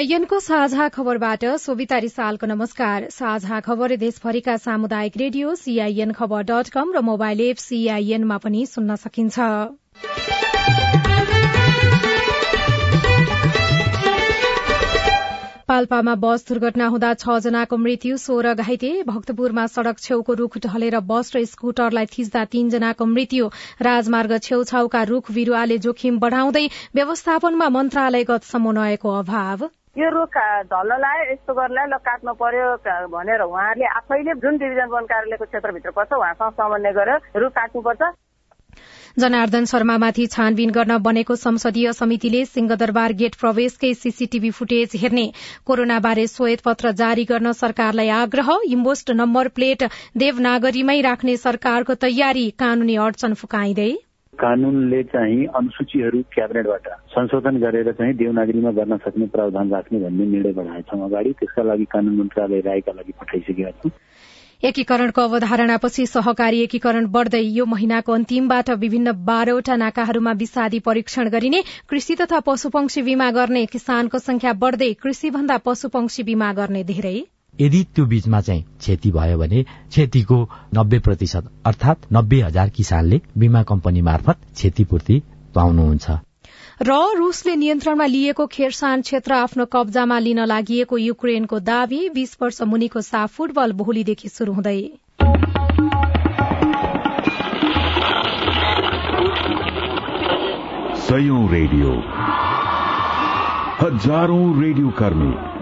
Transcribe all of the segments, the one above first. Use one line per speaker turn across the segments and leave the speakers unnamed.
सीआईएनको साझा खबरबाट सोभिता रिसालको नमस्कार। साझा खबर देशभरिका सामुदायिक रेडियो सीआईएन खबर डट कम र मोबाइल एप सीआईएनमा पनि सुन्न सकिन्छ। पाल्पामा बस दुर्घटना हुँदा छ जनाको मृत्यु सोह्र घाइते। भक्तपुरमा सड़क छेउको रुख ढलेर बस र स्कूटरलाई थिच्दा तीनजनाको मृत्यु। राजमार्ग छेउछाउका रुख बिरूवाले जोखिम बढ़ाउँदै व्यवस्थापनमा मन्त्रालयगत समन्वयको अभाव।
यो रुख झल्ल लायो यस्तो गर्नलाई ल काट्नु पर्यो भनेर उहाँहरूले आफैले जुन डिभिजन वन कार्यालयको क्षेत्रभित्र पर्छ उहाँसँग समन्वय गरेर रुख काट्नुपर्छ।
जनार्दन शर्मामाथि छानबिन गर्न बनेको संसदीय समितिले सिंहदरबार गेट प्रवेशकै सीसीटीभी फुटेज हेर्ने कोरोनाबारे श्वेत पत्र जारी गर्न सरकारलाई आग्रह इम्बोस्ट नम्बर प्लेट देवनागरीमै राख्ने सरकारको तयारी कानूनी अडचन फुकाइँदै।
कानूनले चाहिँ अनुसूचीहरू क्याबिनेटबाट संशोधन गरेर चाहिँ देवनागरीमा गर्न सक्ने प्रावधान राख्ने भन्ने निर्णय बढ़ाएछौँ अगाडि। त्यसका लागि कानून मन्त्रालय रायका लागि पठाइसकेका छौँ।
एकीकरणको अवधारणापछि सहकारी एकीकरण बढ़दै यो महिनाको अन्तिमबाट विभिन्न बाह्रवटा नाकाहरूमा विषादी परीक्षण गरिने कृषि तथा पशुपक्षी बीमा गर्ने किसानको संख्या बढ़दै कृषि भन्दा पशुपक्षी बीमा गर्ने धेरै।
यदि त्यो बीचमा चाहिँ क्षति भयो भने क्षतिको नब्बे प्रतिशत अर्थात नब्बे हजार किसानले बीमा कम्पनी मार्फत क्षतिपूर्ति पाउनुहुन्छ।
र रूसले नियन्त्रणमा लिएको खेरसान क्षेत्र आफ्नो कब्जामा लिन लागि युक्रेनको दावी बीस वर्ष मुनिको साफ फुटबल भोलिदेखि शुरू हुँदै।
सयौं रेडियो। हजारौं रेडियो कर्मी।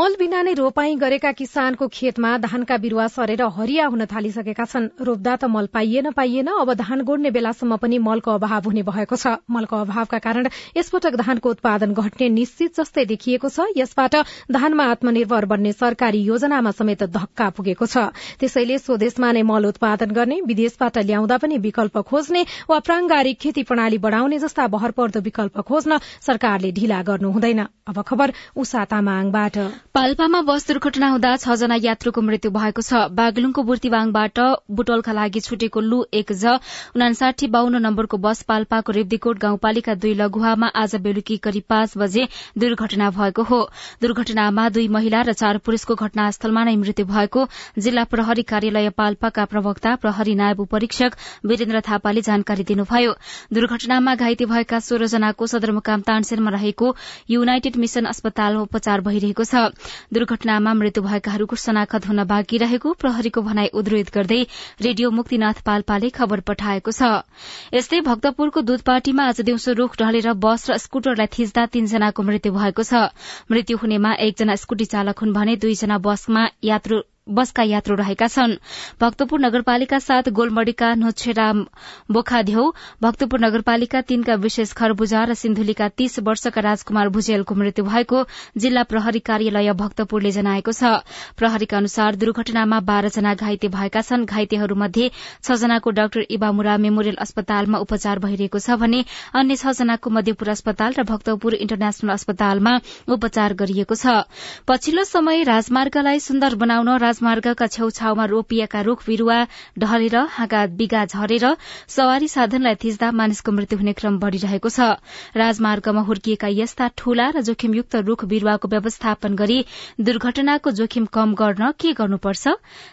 मल बिना नै रोपाई गरेका किसानको खेतमा धानका बिरूवा सरेर हरिया हुन थालिसकेका छन्। रोप्दा त मल पाइएन पाइएन। अब धान गोड्ने बेलासम्म पनि मलको अभाव हुने भएको छ। मलको अभावका कारण यसपटक धानको उत्पादन घट्ने निश्चित जस्तै देखिएको छ। यसबाट धानमा आत्मनिर्भर बन्ने सरकारी योजनामा समेत धक्का पुगेको छ। त्यसैले स्वदेशमा नै मल उत्पादन गर्ने विदेशबाट ल्याउँदा पनि विकल्प खोज्ने वा प्रांगारिक खेती प्रणाली बढ़ाउने जस्ता भरपर्दो विकल्प खोज्न सरकारले ढिला गर्नु हुँदैन। अब खबर उषा तामाङबाट।
पाल्पामा बस दुर्घटना हुँदा छ जना यात्रुको मृत्यु भएको छ। बागलुङको बुर्तिवाङबाट बुटोलका लागि छुटेको लु एक ज उनासाठी बाहन्न नम्बरको बस पाल्पाको रेब्दीकोट गाउँपालिका दुई लघुवामा आज बेलुकी करिब पाँच बजे दुर्घटना भएको हो। दुर्घटनामा दुई महिला र चार पुरूषको घटनास्थलमा नै मृत्यु भएको। जिल्ला प्रहरी कार्यालय पाल्पाका प्रवक्ता प्रहरी नायब परीक्षक वीरेन्द्र थापाले जानकारी दिनुभयो। दुर्घटनामा घाइते भएका सोह्र जनाको सदरमुकाम तानसेनमा रहेको युनाइटेड मिशन अस्पतालमा उपचार भइरहेको छ। दुर्घटनामा मृत्यु भएकाहरूको शनाखत हुन बाँकी रहेको प्रहरीको भनाई उद्धृत गर्दै रेडियो मुक्तिनाथ पाल्पाले खबर पठाएको छ। यस्तै भक्तपुरको दूधपाटीमा आज दिउँसो रूख ढलेर बस र स्कूटरलाई थिच्दा तीनजनाको मृत्यु भएको छ। मृत्यु हुनेमा एकजना स्कूटी चालक हुन् भने दुईजना बसमा यात्रु बसका यात्रु रहेका छन्। भक्तपुर नगरपालिका सात गोलमडीका नोछेरा बोखाध्यौ भक्तपुर नगरपालिका तीनका विशेष खरबुजा र सिन्धुलीका तीस वर्षका राजकुमार भुजेलको मृत्यु भएको जिल्ला प्रहरी कार्यालय भक्तपुरले जनाएको छ। प्रहरीका अनुसार दुर्घटनामा बाह्रजना घाइते भएका छन्। घाइतेहरूमध्ये छ जनाको डाक्टर इबामुरा मेमोरियल अस्पतालमा उपचार भइरहेको छ भने अन्य छ जनाको मध्यपुर अस्पताल र भक्तपुर इन्टरनेशनल अस्पतालमा उपचार गरिएको छ। पछिल्लो समय राजमार्गलाई सुन्दर बनाउन राजमार्गका छेउछाउमा रोपिएका रूख बिरूवा ढलेर हाँगा बिगा झरेर सवारी साधनलाई थिच्दा मानिसको मृत्यु हुने क्रम बढ़िरहेको छ। राजमार्गमा हुर्किएका यस्ता ठूला र जोखिमयुक्त रूख बिरूवाको व्यवस्थापन गरी दुर्घटनाको जोखिम कम गर्न के गर्नुपर्छ?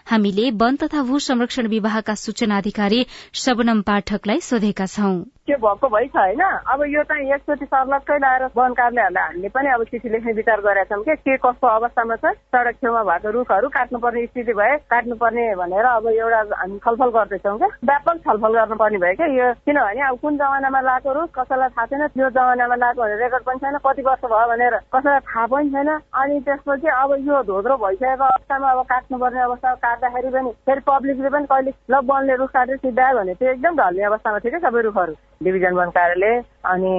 हामीले वन तथा भू संरक्षण विभागका सूचना अधिकारी शबनम पाठकलाई सोधेका छौं।
त्यो भएको भइ छ होइन अब यो चाहिँ एकचोटि सर्लक्कै लाएर वन कार्यालयहरूलाई हामीले पनि अब चिठी लेख्ने विचार गरेका छौँ कि के कस्तो अवस्थामा छ? सडक छेउमा भएको रुखहरू काट्नुपर्ने स्थिति भए काट्नुपर्ने भनेर अब एउटा हामी छलफल गर्दैछौँ क्या। व्यापक छलफल गर्नुपर्ने भयो क्या यो। किनभने अब कुन जमानामा लगाएको रुख कसैलाई थाहा छैन त्यो जमानामा लगाएको भनेर रेकर्ड पनि छैन कति वर्ष भयो भनेर कसैलाई थाहा पनि छैन। अनि त्यसपछि अब यो धोद्रो भइसकेको अवस्थामा अब काट्नुपर्ने अवस्था काट्दाखेरि पनि फेरि पब्लिकले पनि कहिले ल वनले रुख काटेर सिद्धायो भने त्यो एकदम ढल्ने अवस्थामा थियो क्या सबै रुखहरू। डिभिजन वन कार्यालय अनि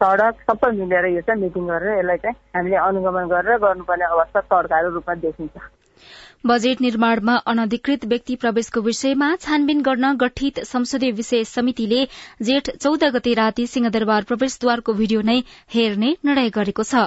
सडक सबै मिलेर यो चाहिँ मिटिङ गरेर यसलाई चाहिँ हामीले अनुगमन गरेर गर्नुपर्ने अवस्था तड्काएर रूपमा देखिन्छ।
बजेट निर्माणमा अनधिकृत व्यक्ति प्रवेशको विषयमा छानबिन गर्न गठित संसदीय विशेष समितिले जेठ चौध गते राति सिंहदरबार प्रवेशद्वारको भिडियो नै हेर्ने निर्णय गरेको छ।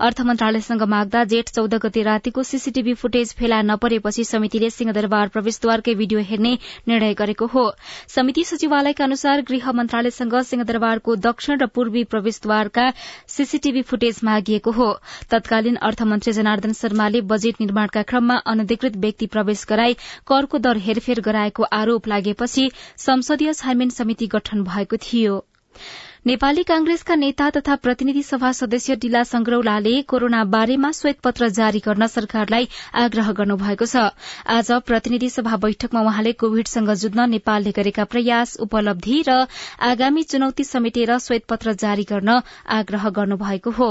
अर्थ मन्त्रालयसँग माग्दा जेठ चौध गते रातिको सीसीटीभी फुटेज फेला नपरेपछि समितिले सिंहदरबार प्रवेशद्वारकै भिडियो हेर्ने निर्णय गरेको हो। समिति सचिवालयका अनुसार गृह मन्त्रालयसँग सिंहदरबारको दक्षिण र पूर्वी प्रवेशद्वारका सीसीटीभी फुटेज मागिएको हो। तत्कालीन अर्थमन्त्री जनार्दन शर्माले बजेट निर्माणका क्रममा अनधिकृत अधिकृत व्यक्ति प्रवेश गराई करको दर हेरफेर गराएको आरोप लागेपछि संसदीय छानबिन समिति गठन भएको थियो। नेपाली कांग्रेसका नेता तथा प्रतिनिधि सभा सदस्य डिला संग्रौलाले कोरोना बारेमा श्वेतपत्र जारी गर्न सरकारलाई आग्रह गर्नुभएको छ। आज प्रतिनिधि सभा बैठकमा वहाँले कोविडसँग जुझ्न नेपालले गरेका प्रयास उपलब्धि र आगामी चुनौती समेटेर श्वेतपत्र जारी गर्न आग्रह गर्नुभएको हो।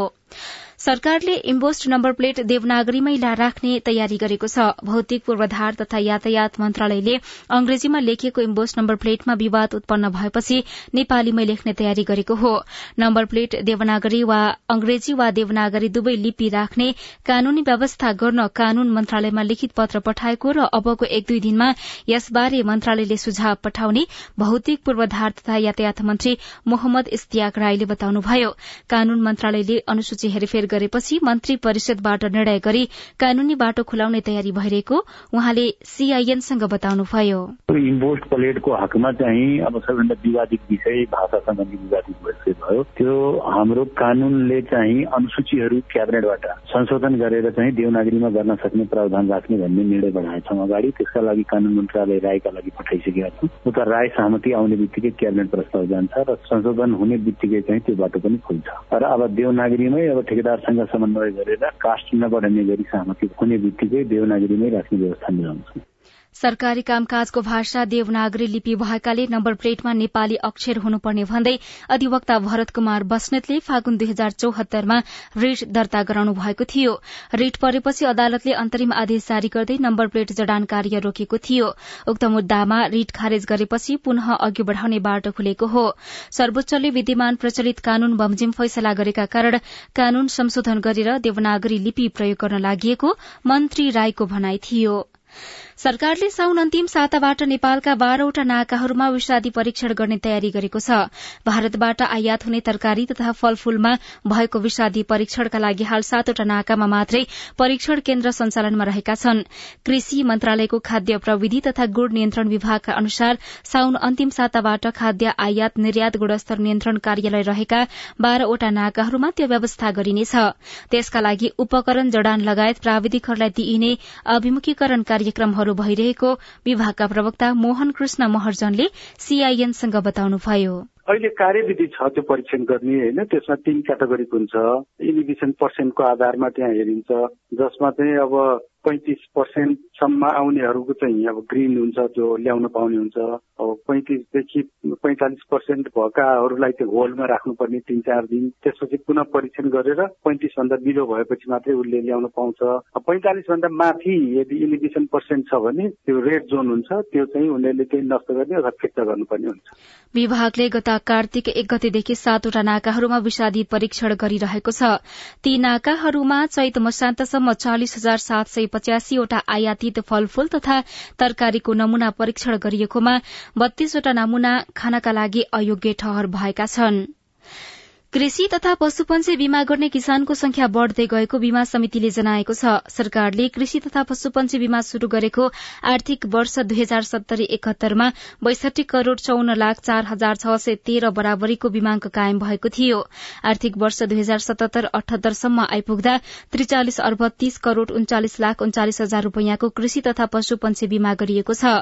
सरकारले इम्बोस्ड नम्बर प्लेट देवनागरीमै राख्ने तयारी गरेको छ। भौतिक पूर्वाधार तथा यातायात मन्त्रालयले अंग्रेजीमा लेखिएको इम्बोस्ड नम्बर प्लेटमा विवाद उत्पन्न भएपछि नेपालीमै लेख्ने तयारी गरेको हो। नम्बर प्लेट देवनागरी वा अंग्रेजी वा देवनागरी दुवै लिपि राख्ने कानूनी व्यवस्था गर्न कानून मन्त्रालयमा लिखित पत्र पठाएको र अबको एक दुई दिनमा यसबारे मन्त्रालयले सुझाव पठाउने भौतिक पूर्वाधार तथा यातायात मन्त्री मोहम्मद इस्तियाक राईले बताउनुभयो। कानून मन्त्रालयले अनुसूची हेरफेर गरेपछि मन्त्री परिषदबाट निर्णय गरी कानूनी बाटो खुलाउने तयारी भइरहेको उहाँले सीआईएनसँग बताउनुभयो।
इम्पोस्ट प्लेटको हकमा चाहिँ अब सबैभन्दा विवादित विषय भाषा विवादित विषय भयो। त्यो हाम्रो कानूनले चाहिँ अनुसूचीहरू क्याबिनेटबाट संशोधन गरेर चाहिँ देवनागरीमा गर्न सक्ने प्रावधान राख्ने भन्ने निर्णय बनाएका छौँ अगाडि। त्यसका लागि कानून मन्त्रालय रायका लागि पठाइसकेका छौँ। उता राय सहमति आउने बित्तिकै क्याबिनेट प्रस्ताव जान्छ र संशोधन हुने बित्तिकै चाहिँ त्यो बाटो पनि खुल्छ। र अब देवनागरीमै अब ठेकेदारसँग समन्वय गरेर कास्ट नबढाउने गरी सहमति हुने बित्तिकै देवनागरीमै राख्ने व्यवस्था मिलाउँछौँ
सरकारी कामकाजको भाषा देवनागरी लिपि भएकाले नम्बर प्लेटमा नेपाली अक्षर हुनुपर्ने भन्दै अधिवक्ता भरत कुमार बस्नेतले फागुन दुई हजार चौहत्तरमा रिट दर्ता गराउनु भएको थियो। रिट परेपछि अदालतले अन्तरिम आदेश जारी गर्दै नम्बर प्लेट जडान कार्य रोकेको थियो। उक्त मुद्दामा रिट खारेज गरेपछि पुनः अघि बढ़ाउने बाटो खुलेको हो। सर्वोच्चले विद्यमान प्रचलित कानून बमजिम फैसला गरेका कारण कानून संशोधन गरेर देवनागरी लिपि प्रयोग गर्न लागि मन्त्री राईको भनाई थियो। सरकारले साउन अन्तिम साताबाट नेपालका बाह्रवटा नाकाहरूमा विषादी परीक्षण गर्ने तयारी गरेको छ। भारतबाट आयात हुने तरकारी तथा फलफूलमा भएको विषादी परीक्षणका लागि हाल सातवटा नाकामा मात्रै परीक्षण केन्द्र सञ्चालनमा रहेका छन्। कृषि मन्त्रालयको खाद्य प्रविधि तथा गुण नियन्त्रण विभागका अनुसार साउन अन्तिम साताबाट खाद्य आयात निर्यात गुणस्तर नियन्त्रण कार्यालय रहेका बाह्रवटा नाकाहरूमा त्यो व्यवस्था गरिनेछ। त्यसका लागि उपकरण जडान लगायत प्राविधिकहरूलाई दिइने अभिमुखीकरण कार्यक्रमहरू भइरहेको विभागका प्रवक्ता मोहन कृष्ण महर्जनले सीआईएनसँग बताउनुभयो।
अहिले कार्यविधि छ त्यो परीक्षण गर्ने होइन? त्यसमा तिन क्याटेगोरीको हुन्छ। इनिभिसन पर्सेन्टको आधारमा त्यहाँ हेरिन्छ। जसमा चाहिँ अब पैँतिस पर्सेन्टसम्म आउनेहरूको चाहिँ अब ग्रिन हुन्छ त्यो ल्याउन पाउने हुन्छ। अब पैँतिसदेखि पैँतालिस पर्सेन्ट भएकाहरूलाई त्यो होल्डमा राख्नुपर्ने तिन चार दिन। त्यसपछि पुनः परीक्षण गरेर पैँतिस भन्दा बिलो भएपछि मात्रै उसले ल्याउन पाउँछ। पैँतालिस भन्दा माथि यदि इलिभिसन पर्सेन्ट छ भने त्यो रेड जोन हुन्छ त्यो चाहिँ उनीहरूले त्यही नष्ट गर्ने अथवा फिर्ता गर्नुपर्ने हुन्छ।
विभागले गत कार्तिक एक गतेदेखि सातवटा नाकाहरूमा विषादी परीक्षण गरिरहेको छ। ती नाकाहरूमा चैत मसान्तसम्म चालिस हजार सात सय पचासीवटा आयातित फलफूल तथा तरकारीको नमूना परीक्षण गरिएकोमा बत्तीसवटा नमूना खानका लागि अयोग्य ठहर भएका छन्। कृषि तथा पशुपन्छी बीमा गर्ने किसानको संख्या बढ़दै गएको बीमा समितिले जनाएको छ। सरकारले कृषि तथा पशुपन्छी बीमा शुरू गरेको आर्थिक वर्ष दुई हजार सत्तरी एकहत्तरमा बैसठी करोड़ चौन लाख चार हजार छ सय तेह्र बराबरीको बीमाङ्क कायम भएको थियो। आर्थिक वर्ष दुई हजार सतहत्तर अठहत्तरसम्म आइपुग्दा त्रिचालिस अर्ब तीस करोड़ उन्चालिस लाख उन्चालिस हजार रूपियाँको कृषि तथा पशुपन्छी बीमा गरिएको छ।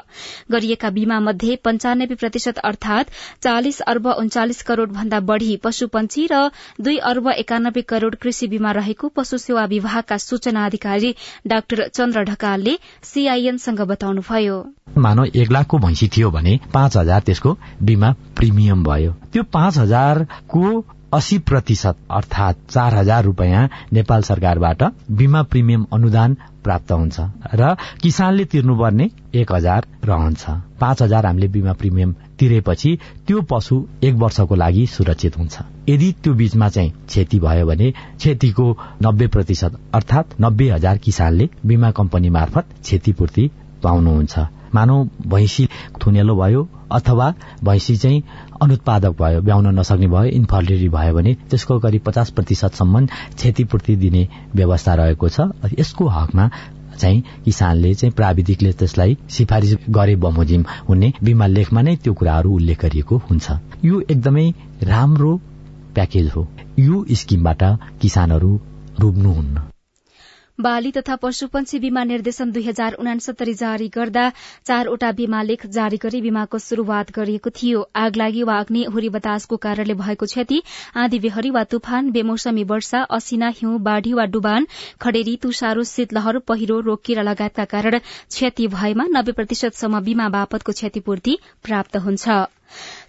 गरिएका बीमा मध्ये पञ्चानब्बे प्रतिशत अर्थात चालिस अर्ब उन्चालिस करोड़ भन्दा बढ़ी पशुपन्छी र दुई अर्ब एकानब्बे करोड़ कृषि बीमा रहेको पशु सेवा विभागका सूचना अधिकारी डाक्टर चन्द्र ढकालले सीआईएनसँग बताउनुभयो।
मानव एक लाखको भैँसी थियो भने पाँच हजार त्यसको बीमा प्रिमियम भयो। त्यो पाँच हजारको अस्सी प्रतिशत अर्थात चार हजार रूपियाँ नेपाल सरकारबाट बीमा प्रिमियम अनुदान प्राप्त हुन्छ र किसानले तिर्नुपर्ने एक हजार रहन्छ। पाँच हजार हामीले बीमा प्रिमियम तिरेपछि त्यो पशु एक वर्षको लागि सुरक्षित हुन्छ। यदि त्यो बीचमा चाहिँ क्षति भयो भने क्षतिको नब्बे प्रतिशत अर्थात नब्बे हजार किसानले बीमा कम्पनी मार्फत क्षतिपूर्ति पाउनुहुन्छ। मानौ भैँसी थुनेलो भयो अथवा भैँसी चाहिँ अनुत्पादक भयो ब्याउन नसक्ने भयो इन्फर्टिलिटी भयो भने त्यसको करिब पचास प्रतिशतसम्म क्षतिपूर्ति दिने व्यवस्था रहेको छ। यसको हकमा चाहिँ किसानले चाहिँ प्राविधिकले त्यसलाई सिफारिस गरे बमोजिम हुने बिमा लेखमा नै त्यो कुराहरू उल्लेख गरिएको हुन्छ। यो एकदमै राम्रो प्याकेज हो। यो स्किमबाट किसानहरू डुब्नुहुन्न
बाली तथा पशुपन्छी बीमा निर्देशन दुई हजार उनासत्तरी जारी गर्दा चारवटा बीमा लेख जारी गरी बीमाको शुरूआत गरिएको थियो। आगलागी वा अग्नि हुरी बतासको कारणले भएको क्षति आँधी बेहरी वा तुफान बेमौसमी वर्षा असिना हिउँ बाढ़ी वा डुबान खडेरी तुषारो शीतलहर पहिरो रोग किरा लगायतका कारण क्षति भएमा नब्बे प्रतिशतसम्म बीमा बापतको क्षतिपूर्ति प्राप्त हुन्छ।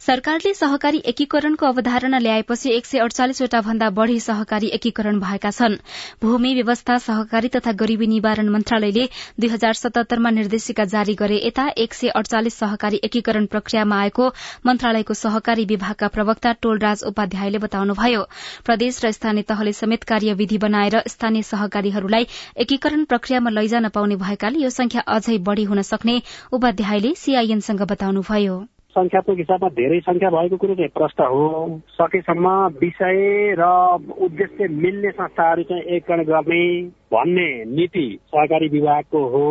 सरकारले सहकारी एकीकरणको अवधारणा ल्याएपछि एक सय अडचालिसवटा भन्दा बढ़ी सहकारी एकीकरण भएका छन्। भूमि व्यवस्था सहकारी तथा गरीबी निवारण मन्त्रालयले दुई हजार सतहत्तरमा निर्देशिका जारी गरे यता एक सय अडचालिस सहकारी एकीकरण प्रक्रियामा आएको मन्त्रालयको सहकारी विभागका प्रवक्ता टोलराज उपाध्यायले बताउनुभयो प्रदेश र स्थानीय तहले समेत कार्यविधि बनाएर स्थानीय सहकारीहरूलाई एकीकरण प्रक्रियामा लैजान पाउने भएकाले यो संख्या अझै बढ़ी हुन सक्ने उपाध्यायले सीआईएनसँग बताउनुभयो।
संख्यात्मक हिसाबमा धेरै संख्या भएको कुरो चाहिँ प्रष्ट हो। सकेसम्म विषय र उद्देश्य मिल्ने संस्थाहरू चाहिँ एकीकरण गर्ने भन्ने नीति सहकारी विभागको हो।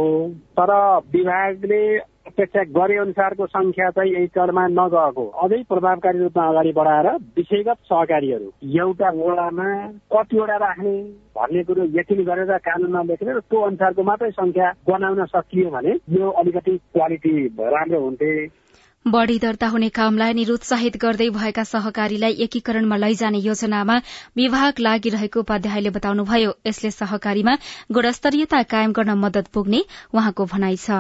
तर विभागले अपेक्षा गरे अनुसारको संख्या चाहिँ एकीकरणमा नगएको। अझै प्रभावकारी रूपमा अगाडि बढाएर विषयगत सहकारीहरू एउटा वडामा कतिवटा राख्ने भन्ने कुरो यकिन गरेर कानुनमा लेखेर र त्यो अनुसारको मात्रै संख्या बनाउन सकियो भने यो अलिकति क्वालिटी राम्रो हुन्थे।
बढ़ी दर्ता हुने कामलाई निरुत्साहित गर्दै भएका सहकारीलाई एकीकरणमा लैजाने योजनामा विभाग लागिरहेको उपाध्यायले बताउनुभयो। यसले सहकारीमा गुणस्तरीयता कायम गर्न मदत पुग्ने उहाँको भनाइ छ।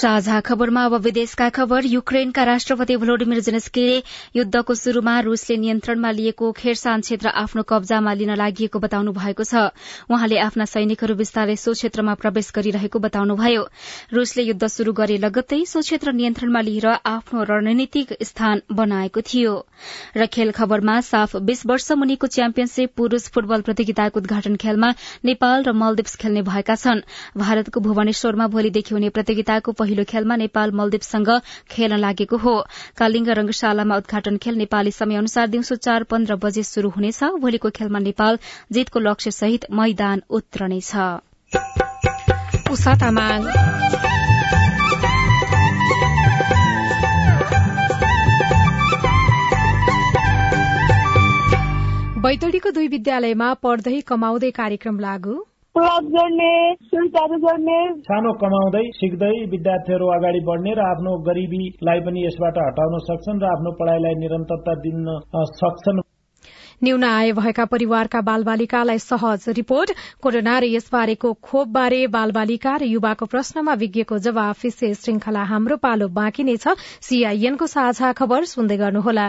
साझा खबरमा अब विदेशका खबर। युक्रेनका राष्ट्रपति भ्लोडिमिर जेनेस्कीले युद्धको शुरूमा रूसले नियन्त्रणमा लिएको खेरसान क्षेत्र आफ्नो कब्जामा लिन लागि बताउनु भएको छ। उहाँले आफ्ना सैनिकहरू विस्तारै सो क्षेत्रमा प्रवेश गरिरहेको बताउनुभयो। रूसले युद्ध शुरू गरे लगत्तै सो क्षेत्र नियन्त्रणमा लिएर आफ्नो रणनीतिक स्थान बनाएको थियो। र खेल खबरमा साफ बीस वर्ष मुनिको च्याम्पियनशीप पुरूष फुटबल प्रतियोगिताको उद्घाटन खेलमा नेपाल र मलदिप्स खेल्ने भएका छन्। भारतको भुवनेश्वरमा भोलिदेखि हुने प्रतियोगिताको पहिलो खेलमा नेपाल मलदिप्ससँग खेल्न लागेको हो। कालिङ्ग रंगशालामा उद्घाटन खेल नेपाली समय अनुसार दिउँसो चार पन्ध्र बजे शुरू हुनेछ। भोलिको खेलमा नेपाल जितको लक्ष्य सहित मैदान उत्रनेछ
बैतडीको दुई विद्यालयमा पढ्दै कमाउँदै कार्यक्रम लागू।
क्लब जोड्ने सुइटाहरू जोड्ने
सानो कमाउँदै सिक्दै विद्यार्थीहरू अगाडि बढ्ने र आफ्नो गरिबीलाई पनि यसबाट हटाउन सक्छन् र आफ्नो पढ़ाईलाई निरन्तरता दिन सक्छन्।
न्यून आय भएका परिवारका बालबालिकालाई सहज रिपोर्ट। कोरोना र यसबारेको खोपबारे बालबालिका र युवाको प्रश्नमा विज्ञको जवाफ विशेष श्रृंखला हाम्रो पालो बाँकी नै छ। सीआईएनको साझा खबर सुन्दै गर्नुहोला।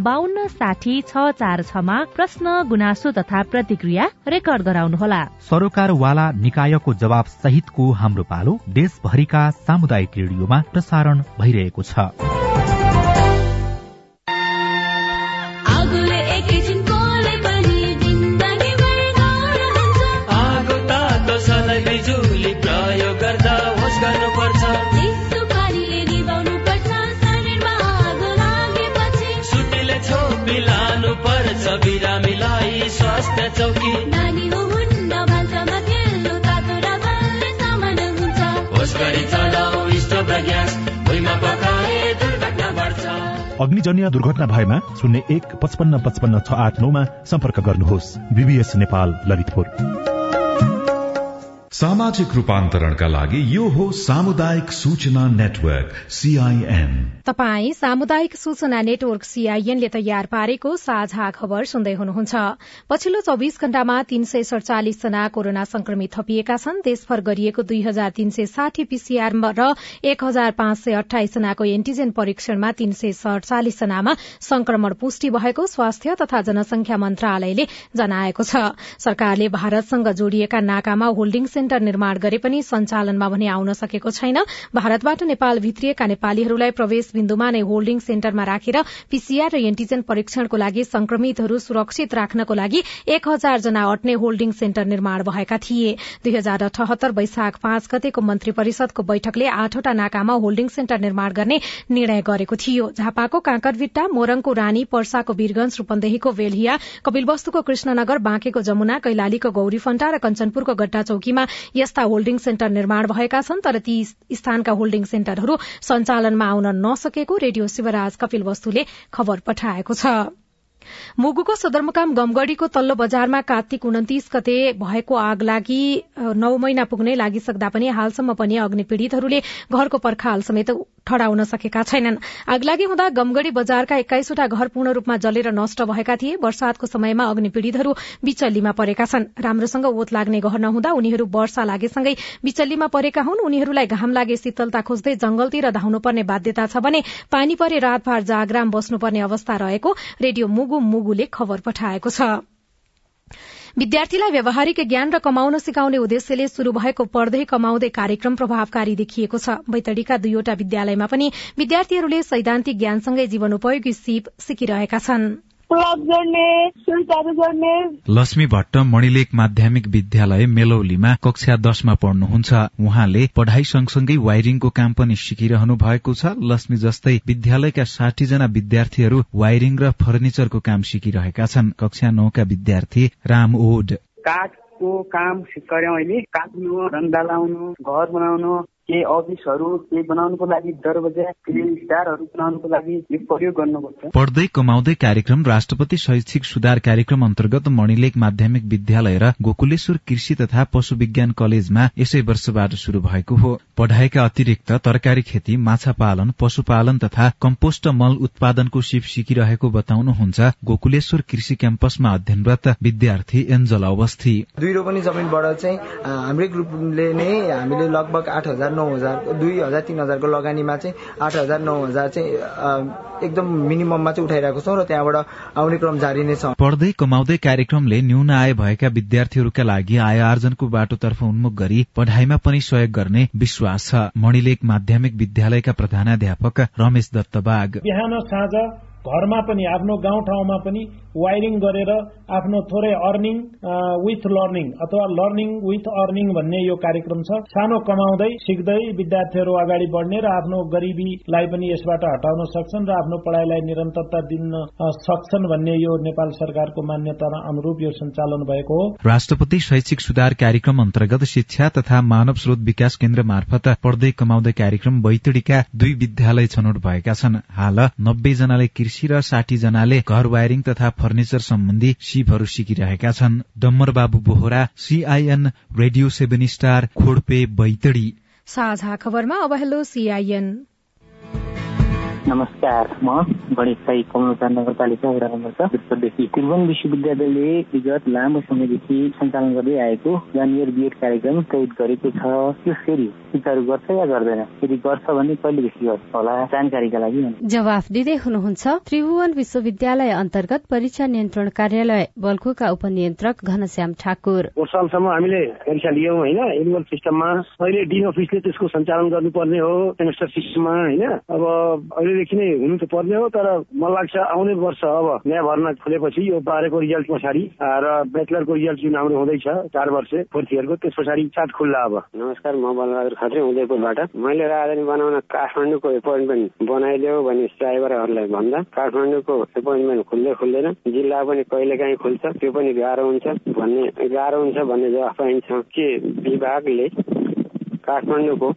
बान्न साठी छ चार छमा प्रश्न गुनासो तथा प्रतिक्रिया रेकर्ड गराउनुहोला।
सरोकारवाला निकायको जवाब सहितको हाम्रो पालो देशभरिका सामुदायिक रेडियोमा प्रसारण भइरहेको छ।
स्वास्थ्य चौकी नानी हुन्न भान्सामा तेल्लो तातो र बलले सामान हुन्छ होस गरी चलाऊ स्टोभ र ग्यास भुइँमा पकाए दुर्घटना बढ्छ
अग्निजन्य दुर्घटना भएमा शून्य एक पचपन्न पचपन्न छ आठ नौमा सम्पर्क गर्नुहोस् बीबीएस नेपाल ललितपुर
सामाजिक रूपान्तरणका लागि यो हो सामुदायिक सूचना नेटवर्क सीआईएन
तपाई सामुदायिक सूचना नेटवर्क सीआईएनले तयार पारेको साझा खबर सुन्दै हुनुहुन्छ। पछिल्लो चौविस घण्टामा तीन सय सड़चालिस जना कोरोना संक्रमित थपिएका छन्। देशभर गरिएको दुई हजार तीन सय साठी पीसीआर र एक हजार पाँच सय अठाइस जनाको एन्टीजेन परीक्षणमा तीन सय सड़चालिस जनामा संक्रमण पुष्टि भएको स्वास्थ्य तथा जनसंख्या मन्त्रालयले जनाएको छ। सरकारले भारतसँग जोडिएका नाकामा होल्डिङ सेन्टर निर्माण गरे पनि सञ्चालनमा भने आउन सकेको छैन। भारतबाट नेपाल भित्रिएका नेपालीहरूलाई प्रवेश बिन्दुमा नै होल्डिङ सेन्टरमा राखेर पीसीआर र एन्टीजेन परीक्षणको लागि संक्रमितहरू सुरक्षित राख्नको लागि एक हजार जना अट्ने होल्डिङ सेन्टर निर्माण भएका थिए। दुई हजार अठहत्तर वैशाख पाँच गतेको मन्त्री परिषदको बैठकले आठवटा नाकामा होल्डिङ सेन्टर निर्माण गर्ने निर्णय गरेको थियो। झापाको काँकरभिट्टा मोरङको रानी पर्साको वीरगंज रूपन्देहीको वेल्हिया कपिलवस्तुको कृष्णनगर बाँकेको जमुना कैलालीको गौरीफण्टा र कञ्चनपुरको गड्डा चौकीमा यस्ता होल्डिङ सेन्टर निर्माण भएका छन् तर ती स्थानका होल्डिङ सेन्टरहरू सञ्चालनमा आउन नसकेको रेडियो शिवराज कपिल वस्तुले खबर पठाएको छ। मुगुको सदरमुकाम गमगढ़ीको तल्लो बजारमा कार्तिक उन्तिस गते भएको आग लागि नौ महिना पुग्नै लागिसक्दा पनि हालसम्म पनि अग्नि पीड़ितहरूले घरको पर्खाल समेत ठडाउन सकेका छैनन्। आगलागी हुँदा गमगढ़ी बजारका एक्काइसवटा घर पूर्ण रूपमा जलेर नष्ट भएका थिए। वर्षातको समयमा अग्नि पीड़ितहरू बिचल्लीमा परेका छन्। राम्रोसँग ओत लाग्ने घर नहुँदा उनीहरू वर्षा लागेसँगै बिचल्लीमा परेका हुन्। उनीहरूलाई घाम लागे शीतलता खोज्दै जंगलतिर धाउनुपर्ने बाध्यता छ भने पानी परे रातभर जागराम बस्नुपर्ने अवस्था रहेको रेडियो मुगु मुगुले खबर पठाएको छ। विद्यार्थीलाई व्यावहारिक ज्ञान र कमाउन सिकाउने उद्देश्यले शुरू भएको पढ्दै कमाउँदै कार्यक्रम प्रभावकारी देखिएको छ। बैतडीका दुईवटा विद्यालयमा पनि विद्यार्थीहरूले सैद्धान्तिक ज्ञानसँगै जीवनोपयोगी सिप सिकिरहेका छनृ।
लक्ष्मी भट्ट मणिलेक माध्यमिक विद्यालय मेलौलीमा कक्षा दशमा पढ्नुहुन्छ। उहाँले पढ़ाई सँगसँगै वायरिङको काम पनि सिकिरहनु भएको छ। लक्ष्मी जस्तै विद्यालयका साठी जना विद्यार्थीहरू वायरिङ र फर्निचरको काम सिकिरहेका छन्। कक्षा नौका विद्यार्थी राम ओड।
काठको काम गर्यौँ अहिले। काट्नु रङ्गा लाउनु घर बनाउनु केही अफिसहरू केही बनाउनुको लागि दरवाजा स्टारहरू बनाउनुको लागि प्रयोग गर्नुपर्छ।
पढ्दै कमाउँदै कार्यक्रम राष्ट्रपति शैक्षिक सुधार कार्यक्रम अन्तर्गत मणिलेक माध्यमिक विद्यालय र गोकुलेश्वर कृषि तथा पशु विज्ञान कलेजमा यसै वर्षबाट शुरू भएको हो। पढ़ाइका अतिरिक्त तरकारी खेती माछा पालन पशुपालन तथा कम्पोस्ट मल उत्पादनको सिप सिकिरहेको बताउनुहुन्छ गोकुलेश्वर कृषि क्याम्पसमा अध्ययनरत विद्यार्थी एन्जल अवस्थी।
दुई रोपनी जमिनबाट चाहिँ हाम्रै ग्रुपले नै हामीले लगभग आठ हजार नौ हजार दुई हजार तिन हजारको लगानीमा चाहिँ आठ हजार नौ हजार चाहिँ एकदम मिनिमममा चाहिँ उठाइरहेको छौँ र त्यहाँबाट आउने क्रम जारी नै छ।
पढ्दै कमाउँदै कार्यक्रमले न्यून आय भएका विद्यार्थीहरूका लागि आय आर्जनको बाटोतर्फ उन्मुख गरी पढ़ाइमा पनि सहयोग गर्ने विश्वास छ। मणिलेक माध्यमिक विद्यालयका प्रधानाध्यापक रमेश दत्त बाग।
बिहान साँझ घरमा पनि आफ्नो गाउँठाउँमा पनि वायरिङ गरेर आफ्नो थोरै अर्निङ विथ लर्निङ अथवा लर्निङ विथ अर्निङ भन्ने यो कार्यक्रम छ। सानो कमाउँदै सिक्दै विद्यार्थीहरू अगाडि बढ्ने र आफ्नो गरिबीलाई पनि यसबाट हटाउन सक्छन् र आफ्नो पढ़ाइलाई निरन्तरता दिन सक्छन् भन्ने यो नेपाल सरकारको मान्यता अनुरूप यो सञ्चालन भएको हो।
राष्ट्रपति शैक्षिक सुधार कार्यक्रम अन्तर्गत शिक्षा तथा मानव स्रोत विकास केन्द्र मार्फत पढ्दै कमाउँदै कार्यक्रम बैतडीका दुई विद्यालय छनौट भएका छन्। हाल नब्बे जनाले र साठी जनाले घर वायरिङ तथा फर्निचर सम्बन्धी सिपहरू सिकिरहेका छन्। Dambar Babu Bohara CIN radio seven star Khodpe Baitadi.
साझा खबरमा अब सीआईएन
नमस्कार म गणेश साई कमलचार नगरपालिका वडा नम्बर छ उत्तरदेखि त्रिभुवन विश्वविद्यालयले विगत लामो समयदेखि सञ्चालन गर्दै आएको वान इयर बिएड कार्यक्रम तैद गरेको छ त्यो फेरि सुचारू गर्छ या गर्दैन यदि गर्छ भने कहिलेदेखि गर्छ होला जानकारीका लागि
जवाफ दिँदै हुनुहुन्छ त्रिभुवन विश्वविद्यालय अन्तर्गत परीक्षा नियन्त्रण कार्यालय बल्कुका उपनियन्त्रक घनश्याम ठाकुर
सालसम्म हामीले परीक्षा लियौँ होइन एनुअल सिस्टममा अहिले डी अफिसले त्यसको सञ्चालन गर्नुपर्ने हो सेमेस्टर सिस्टममा होइन अब पहिलेदेखि नै हुनु त पर्ने हो तर मलाई लाग्छ आउने वर्ष अब नयाँ भर्ना खुलेपछि यो बाह्रको रिजल्ट पछाडि र ब्याचलरको रिजल्ट जुन हाम्रो हुँदैछ चार वर्ष फोर्थ इयरको त्यस पछाडि साथ खुल्ला अब।
नमस्कार म बलबहादुर खत्री उदयपुरबाट। मैले राजधानी बनाउन काठमाडौँको एपोइन्टमेन्ट बनाइदेऊ भने ड्राइभरहरूलाई भन्दा काठमाडौँको एपोइन्टमेन्ट खुल्दै खुल्दैन जिल्ला पनि कहिले काहीँ खुल्छ त्यो पनि गाह्रो हुन्छ भन्ने गाह्रो हुन्छ भन्ने जवाफ पाइन्छ। के विभागले काठमाडौँको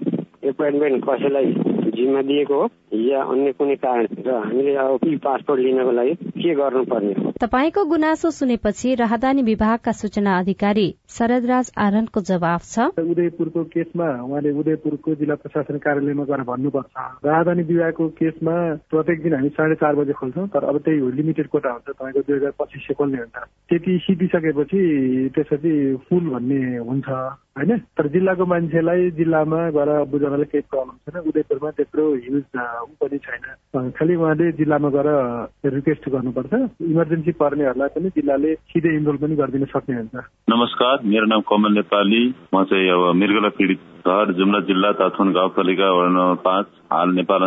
एपोइन्टमेन्ट कसैलाई जिम्मा दिएको हो या अन्य कुनै कारण र हामीले अब पासपोर्ट लिनको लागि के गर्नुपर्ने? हो
तपाईँको गुनासो सुनेपछि राहदानी विभागका सूचना अधिकारी शरदराज आनन्दको जवाफ छ।
उदयपुरको केसमा उहाँले उदयपुरको जिल्ला प्रशासन कार्यालयमा गएर भन्नुपर्छ। राहदानी विभागको केसमा प्रत्येक दिन हामी साढे चार बजे खोल्छौँ तर अब त्यही हो लिमिटेड कोटा हुन्छ तपाईँको दुई हजार पच्चिस सय खोल्ने हुन्छ। त्यति सिधिसकेपछि त्यसपछि फुल भन्ने हुन्छ। होइन तर जिल्लाको मान्छेलाई जिल्लामा गएर बुझाउनलाई केही प्रब्लम छैन। उदयपुरमा त्यत्रो हिउज पनि छैन। खालि उहाँले जिल्लामा गएर रिक्वेस्ट गर्नुपर्छ। इमर्जेन्सी पर्नेहरूलाई पनि जिल्लाले सिधै इनरोल पनि गरिदिन सक्ने हुन्छ।
नमस्कार मेरो नाम कमल नेपाली। म चाहिँ अब मृगला पीडित घर जुम्ला जिल्ला ताथुन गाउँपालिका वडा नम्बर पाँच। हाल नेपाल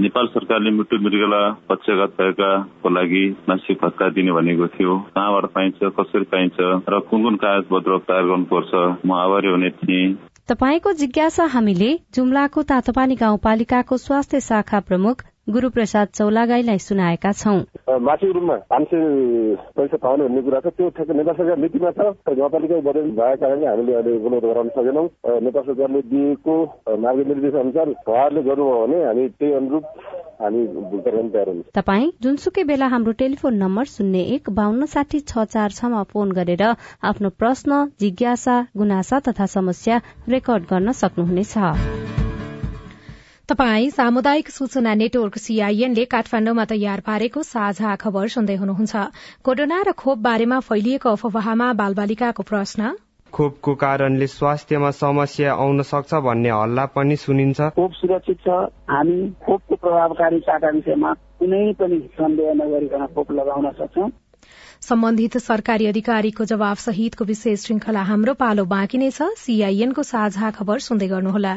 नेपाल सरकारले मृत्यु मृगला पक्षघात भएकाको लागि मासिक भत्ता दिने भनेको थियो। कहाँबाट पाइन्छ कसरी पाइन्छ र कुन कुन कागज पत्र तयार गर्नुपर्छ म आभारी हुने थिएँ।
तपाईँको जिज्ञासा हामीले जुम्लाको तातोपानी गाउँपालिकाको स्वास्थ्य शाखा प्रमुख गुरूप्रसाद चौलागाईलाई सुनाएका छौं।
मासिक रूपमा सय पैसा पाउने भन्ने कुरा छ त्यो ठ्याक्क नेपाल सरकार नीतिमा छ गाउँपालिका बजेट भएको कारणले हामीले अहिले उपलब्ध गराउन सकेनौँ। नेपाल सरकारले दिएको मार्गनिर्देश अनुसार उहाँहरूले गर्नुभयो भने हामी त्यही अनुरूप
तपाईँ जुनसुकै बेला हाम्रो टेलिफोन नम्बर शून्य एक बान्न साठी छ चार छमा फोन गरेर आफ्नो प्रश्न जिज्ञासा गुनासा तथा समस्या रेकर्ड गर्न सक्नुहुनेछ।
तपाई सामुदायिक सूचना नेटवर्क सीआईएनले काठमाण्डुमा तयार पारेको साझा खबर सुन्दै हुनुहुन्छ। कोरोना र खोप बारेमा फैलिएको अफवाहमा बालबालिकाको प्रश्न?
खोपको कारणले स्वास्थ्यमा समस्या आउन सक्छ भन्ने हल्ला पनि सुनिन्छ।
खोप सुरक्षित छ। हामी खोपको प्रभावकारिताका विषयमा कुनै पनि सन्देह नगरिकन खोप लगाउन सक्छौं।
सम्बन्धित सरकारी अधिकारीको जवाब सहितको विशेष श्रृंखला हाम्रो पालो बाँकी नै छ। सीआईएनको साझा खबर सुन्दै गर्नुहोला।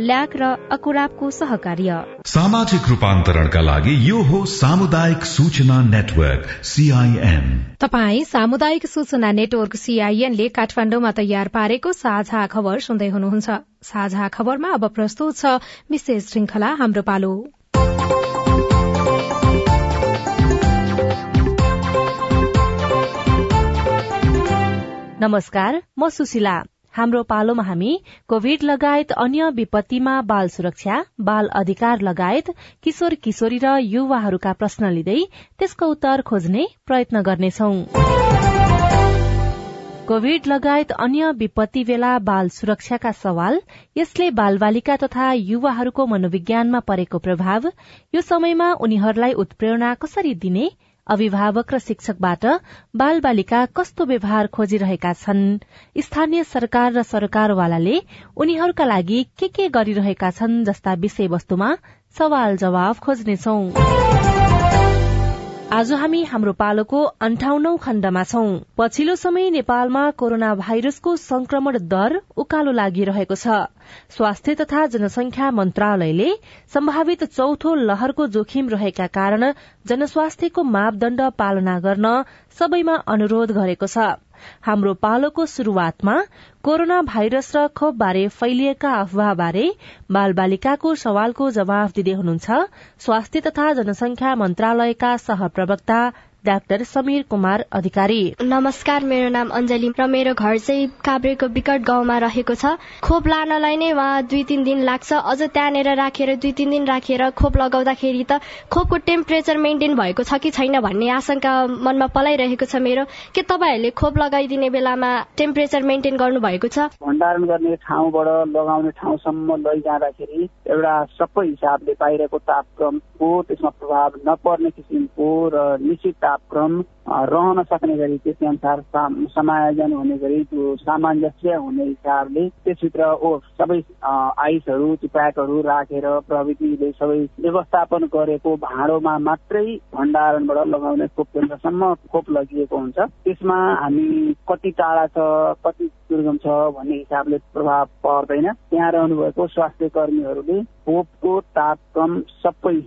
ल्याक र अकुराबको सहकार्य।
सामाजिक रूपान्तरणका लागि यो हो सामुदायिक सूचना नेटवर्क सीआईएन
तपाई सामुदायिक सूचना नेटवर्क सीआईएनले काठमाण्डुमा तयार पारेको साझा खबर सुन्दै हुनुहुन्छ। साझा खबरमा अब प्रस्तुत छ विशेष श्रृंखला हाम्रो पालो।
नमस्कार म सुशीला। हाम्रो पालोमा हामी कोविड लगायत अन्य विपत्तिमा बाल सुरक्षा बाल अधिकार लगायत किशोर किशोरी र युवाहरूका प्रश्न लिँदै त्यसको उत्तर खोज्ने प्रयत्न गर्नेछौ। कोविड लगायत अन्य विपत्ति बेला बाल सुरक्षाका सवाल यसले बालबालिका तथा युवाहरूको मनोविज्ञानमा परेको प्रभाव यो समयमा उनीहरूलाई उत्प्रेरणा कसरी दिने अभिभावक र शिक्षकबाट बाल बालिका कस्तो व्यवहार खोजिरहेका छन्? स्थानीय सरकार र सरकारवालाले उनीहरूका लागि के के गरिरहेका छन् जस्ता विषयवस्तुमा सवाल जवाफ खोज्नेछौं। आज हामी हाम्रो पालोको अन्ठाउनौ खण्डमा छौं। पछिल्लो समय नेपालमा कोरोना भाइरसको संक्रमण दर उकालो लागिरहेको छ। स्वास्थ्य तथा जनसंख्या मन्त्रालयले सम्भावित चौथो लहरको जोखिम रहेका कारण जनस्वास्थ्यको मापदण्ड पालना गर्न सबैमा अनुरोध गरेको छ। हाम्रो पालोको शुरूआतमा कोरोना भाइरस र खोप बारे फैलिएका अफवाहबारे बाल बालिकाको सवालको जवाफ दिँदै हुनुहुन्छ। स्वास्थ्य तथा जनसंख्या मन्त्रालयका सहप्रवक्ता डाक्टर समीर कुमार अधिकारी।
नमस्कार मेरो नाम अञ्जली र मेरो घर चाहिँ काभ्रेको विकट गाउँमा रहेको छ। खोप लानलाई नै उहाँ दुई तिन दिन लाग्छ। अझ त्यहाँनिर राखेर दुई तिन दिन राखेर खोप लगाउँदाखेरि त खोपको टेम्परेचर मेन्टेन भएको छ कि छैन भन्ने आशंका मनमा पलाइरहेको छ मेरो। के तपाईँहरूले खोप लगाइदिने बेलामा टेम्परेचर मेन्टेन गर्नु भएको छ?
भण्डारण गर्ने ठाउँबाट लगाउने ठाउँसम्म लैजाँदाखेरि एउटा सबै हिसाबले बाहिरको तापक्रमको त्यसमा प्रभाव नपर्ने किसिमको र निश्चित तापक्रम रहन सक्ने गरी त्यसै अनुसार समायोजन हुने गरी त्यो सामञ्जस्य हुने हिसाबले त्यसभित्र ओ सबै आइसहरू प्याकहरू राखेर प्रविधिले सबै व्यवस्थापन गरेको भाँडोमा मात्रै भण्डारणबाट लगाउने खोप केन्द्रसम्म खोप लगिएको हुन्छ। त्यसमा हामी कति टाढा छ कति दुर्गम छ भन्ने हिसाबले प्रभाव पर्दैन। त्यहाँ रहनुभएको स्वास्थ्य कर्मीहरूले खोपको तापक्रम सबै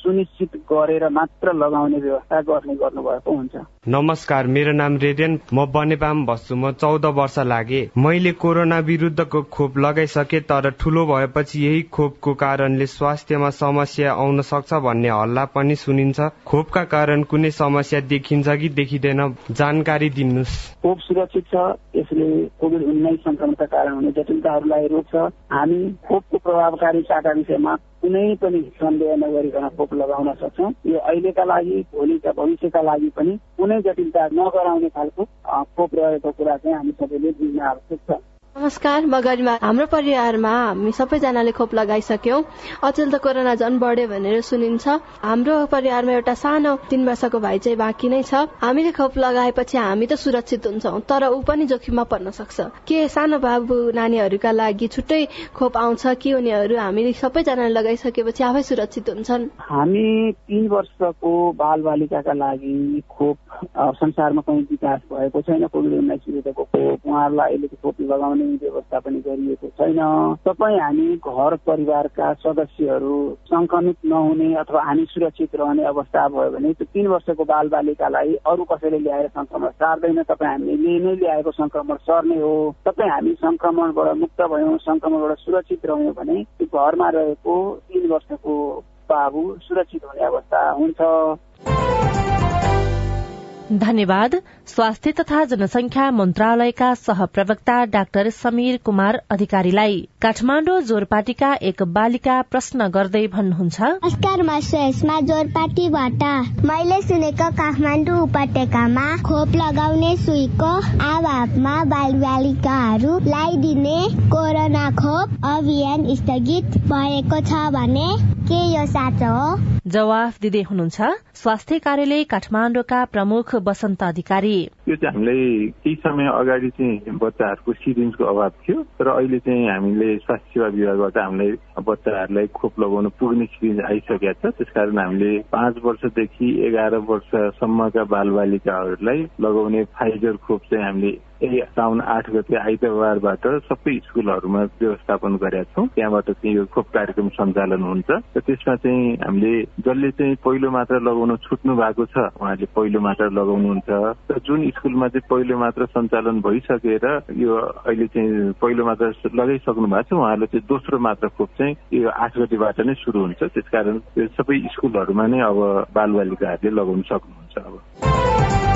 सुनिश्चित गरेर मात्र लगाउने व्यवस्था गर्ने गर्नुभएको हुन्छ।
नमस्कार मेरो नाम रेडियन म बनेपाम बस्छु। म चौध वर्ष लागे। मैले कोरोना विरुद्धको खोप लगाइसके तर ठूलो भएपछि यही खोपको कारणले स्वास्थ्यमा समस्या आउन सक्छ भन्ने हल्ला पनि सुनिन्छ। खोपका कारण कुनै समस्या देखिन्छ कि देखिँदैन जानकारी दिनुहोस्।
खोप सुरक्षित छ यसले कोभिड उन्नाइस संक्रमणका कारण हुने जटिलताहरूलाई रोक्छ। हामी खोपको प्रभावकारिताका विषयमा कुनै पनि सन्देह नगरिकन खोप लगाउन सक्छौँ। यो अहिलेका लागि भोलिका भविष्यका लागि पनि कुनै जटिलता नगराउने खालको खोप रहेको कुरा चाहिँ हामी सबैले बुझ्न आवश्यक छ।
नमस्कार म गरिमा हाम्रो परिवारमा हामी सबैजनाले खोप लगाइसक्यौँ। अचेल त कोरोना झन् बढ्यो भनेर सुनिन्छ। हाम्रो परिवारमा एउटा सानो तीन वर्षको भाइ चाहिँ बाँकी नै छ। हामीले खोप लगाएपछि हामी त सुरक्षित हुन्छौँ तर ऊ पनि जोखिममा पर्न सक्छ। के सानो बाबु नानीहरूका लागि छुट्टै खोप आउँछ कि उनीहरू हामीले सबैजनाले लगाइसकेपछि आफै सुरक्षित हुन्छन्?
हामी तीन वर्षको बाल बालिकाका लागि खोप संसारमा कहीँ विकास भएको छैन कोभिड उन्नाइस खोप। उहाँहरूलाई अहिले खोप लगाउने गर्ने व्यवस्था पनि गरिएको छैन। तपाईँ हामी घर परिवारका सदस्यहरू संक्रमित नहुने अथवा हामी सुरक्षित रहने अवस्था भयो भने त्यो तीन वर्षको बाल बालिकालाई अरू कसैले ल्याएर संक्रमण सार्दैन। तपाईँ हामीले नै ल्याएको संक्रमण सर्ने हो। तपाईँ हामी संक्रमणबाट मुक्त भयौँ संक्रमणबाट सुरक्षित रह्यौँ भने त्यो घरमा रहेको तीन वर्षको बाबु सुरक्षित हुने अवस्था हुन्छ।
धन्यवाद। स्वास्थ्य तथा जनसंख्या मन्त्रालयका सहप्रवक्ता डाक्टर समीर कुमार अधिकारीलाई। काठमाडौँ जोरपाटीका एक बालिका प्रश्न गर्दै भन्नुहुन्छ
नमस्कार म जोरपाटीबाट। मैले सुनेको काठमाडौँ उपत्यकामा खोप लगाउने सुईको अभावमा बाल बालिकाहरूलाई दिने कोरोना खोप अभियान स्थगित भएको छ भने के यो साँचो हो?
जवाफ दिँदै हुनुहुन्छ स्वास्थ्य कार्यालय काठमाडौँका प्रमुख वसन्त अधिकारी।
यो चाहिँ हामीलाई केही समय अगाडि चाहिँ बच्चाहरूको सिरिन्जको अभाव थियो र अहिले चाहिँ हामीले स्वास्थ्य सेवा विभागबाट हामीलाई बच्चाहरूलाई खोप लगाउन पुग्ने सिरिन्ज आइसकेका छ। त्यसकारण हामीले पाँच वर्षदेखि एघार वर्षसम्मका बाल बालिकाहरूलाई लगाउने फाइजर खोप चाहिँ हामीले साउन आठ गते आइतबारबाट सबै स्कुलहरूमा व्यवस्थापन गरेका छौँ। त्यहाँबाट चाहिँ यो खोप कार्यक्रम सञ्चालन हुन्छ र त्यसमा चाहिँ हामीले जसले चाहिँ पहिलो मात्रा लगाउन छुट्नु भएको छ उहाँले पहिलो मात्रा लगाउनुहुन्छ। र जुन स्कुलमा चाहिँ पहिलो मात्रा सञ्चालन भइसकेर यो अहिले चाहिँ पहिलो मात्रा लगाइसक्नु भएको छ उहाँहरूले चाहिँ दोस्रो मात्रा खोप चाहिँ यो आठ गतिबाट नै सुरु हुन्छ। त्यसकारण सबै स्कुलहरूमा नै अब बालबालिकाहरूले लगाउन सक्नुहुन्छ अब।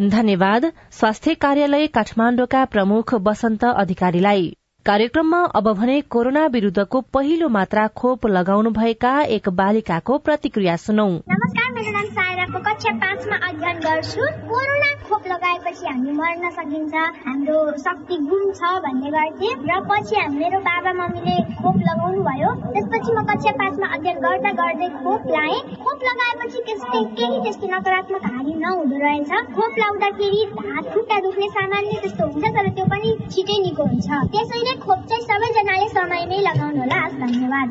धन्यवाद। स्वास्थ्य कार्यालय काठमाडौँका प्रमुख वसन्त अधिकारीलाई। कार्यक्रममा अब भने कोरोना विरूद्धको पहिलो मात्रा खोप लगाउनु भएका एक बालिकाको प्रतिक्रिया सुनौ।
नमस्कार मेरो नाम म कक्षा पाँचमा अध्ययन गर्छु। कोरोना खोप लगाएपछि हामी मर्न सकिन्छ। हाम्रो शक्ति गुण छ भन्ने गर्थे र पछि मेरो बाबा मम्मीले खोप लगाउनु भयो त्यसपछि म कक्षा पाँचमा अध्ययन गर्दा गर्दै खोप लाएँ। खोप लगाएपछि त्यस्तै केही त्यस्तै नकारात्मक हानि नहुँदो रहेछ। खोप लाउँदाखेरि हात खुट्टा दुख्ने सामान्य त्यस्तो हुन्छ तर त्यो पनि छिटै निको हुन्छ। त्यसैले खोप चाहिँ सबैजनाले समयमै लगाउनु होला धन्यवाद।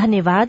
धन्यवाद।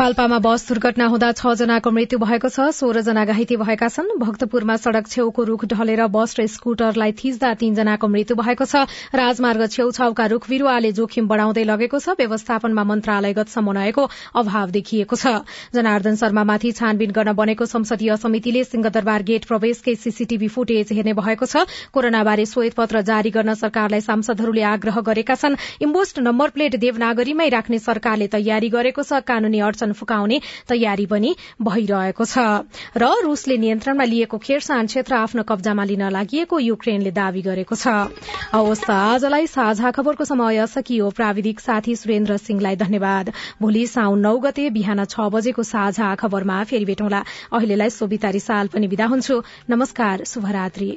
पाल्पामा बस दुर्घटना हुँदा छ जनाको मृत्यु भएको छ। सोह्र जना घाइते भएका छन्। भक्तपुरमा सड़क छेउको रूख ढलेर बस र स्कूटरलाई थिच्दा तीनजनाको मृत्यु भएको छ। राजमार्ग छेउछाउका रूख बिरूवाले जोखिम बढ़ाउँदै लगेको छ। व्यवस्थापनमा मन्त्रालयगत समन्वयको अभाव देखिएको छ। जनार्दन शर्मामाथि छानबिन गर्न बनेको संसदीय समितिले सिंहदरबार गेट प्रवेशकै सीसीटीभी फुटेज हेर्ने भएको छ। कोरोनाबारे श्वेत पत्र जारी गर्न सरकारलाई सांसदहरूले आग्रह गरेका छन्। इम्बोस्ट नम्बर प्लेट देवनागरीमै राख्ने सरकारले तयारी गरेको छ। कानूनी अडचन फुकाउने तयारी पनि भइरहेको छ। र रूसले नियन्त्रणमा लिएको खेरसान क्षेत्र आफ्नो कब्जामा लिन लागि युक्रेनले दावी गरेको छ। हवस् आजलाई साझा खबरको समय सकियो। प्राविधिक साथी सुरेन्द्र सिंहलाई धन्यवाद। भोलि साउन नौ गते बिहान छ बजेको साझा खबरमा फेरि भेटौँला। अहिलेलाई सोभिता रिसाल पनि विदा हुन्छु। नमस्कार शुभरात्री।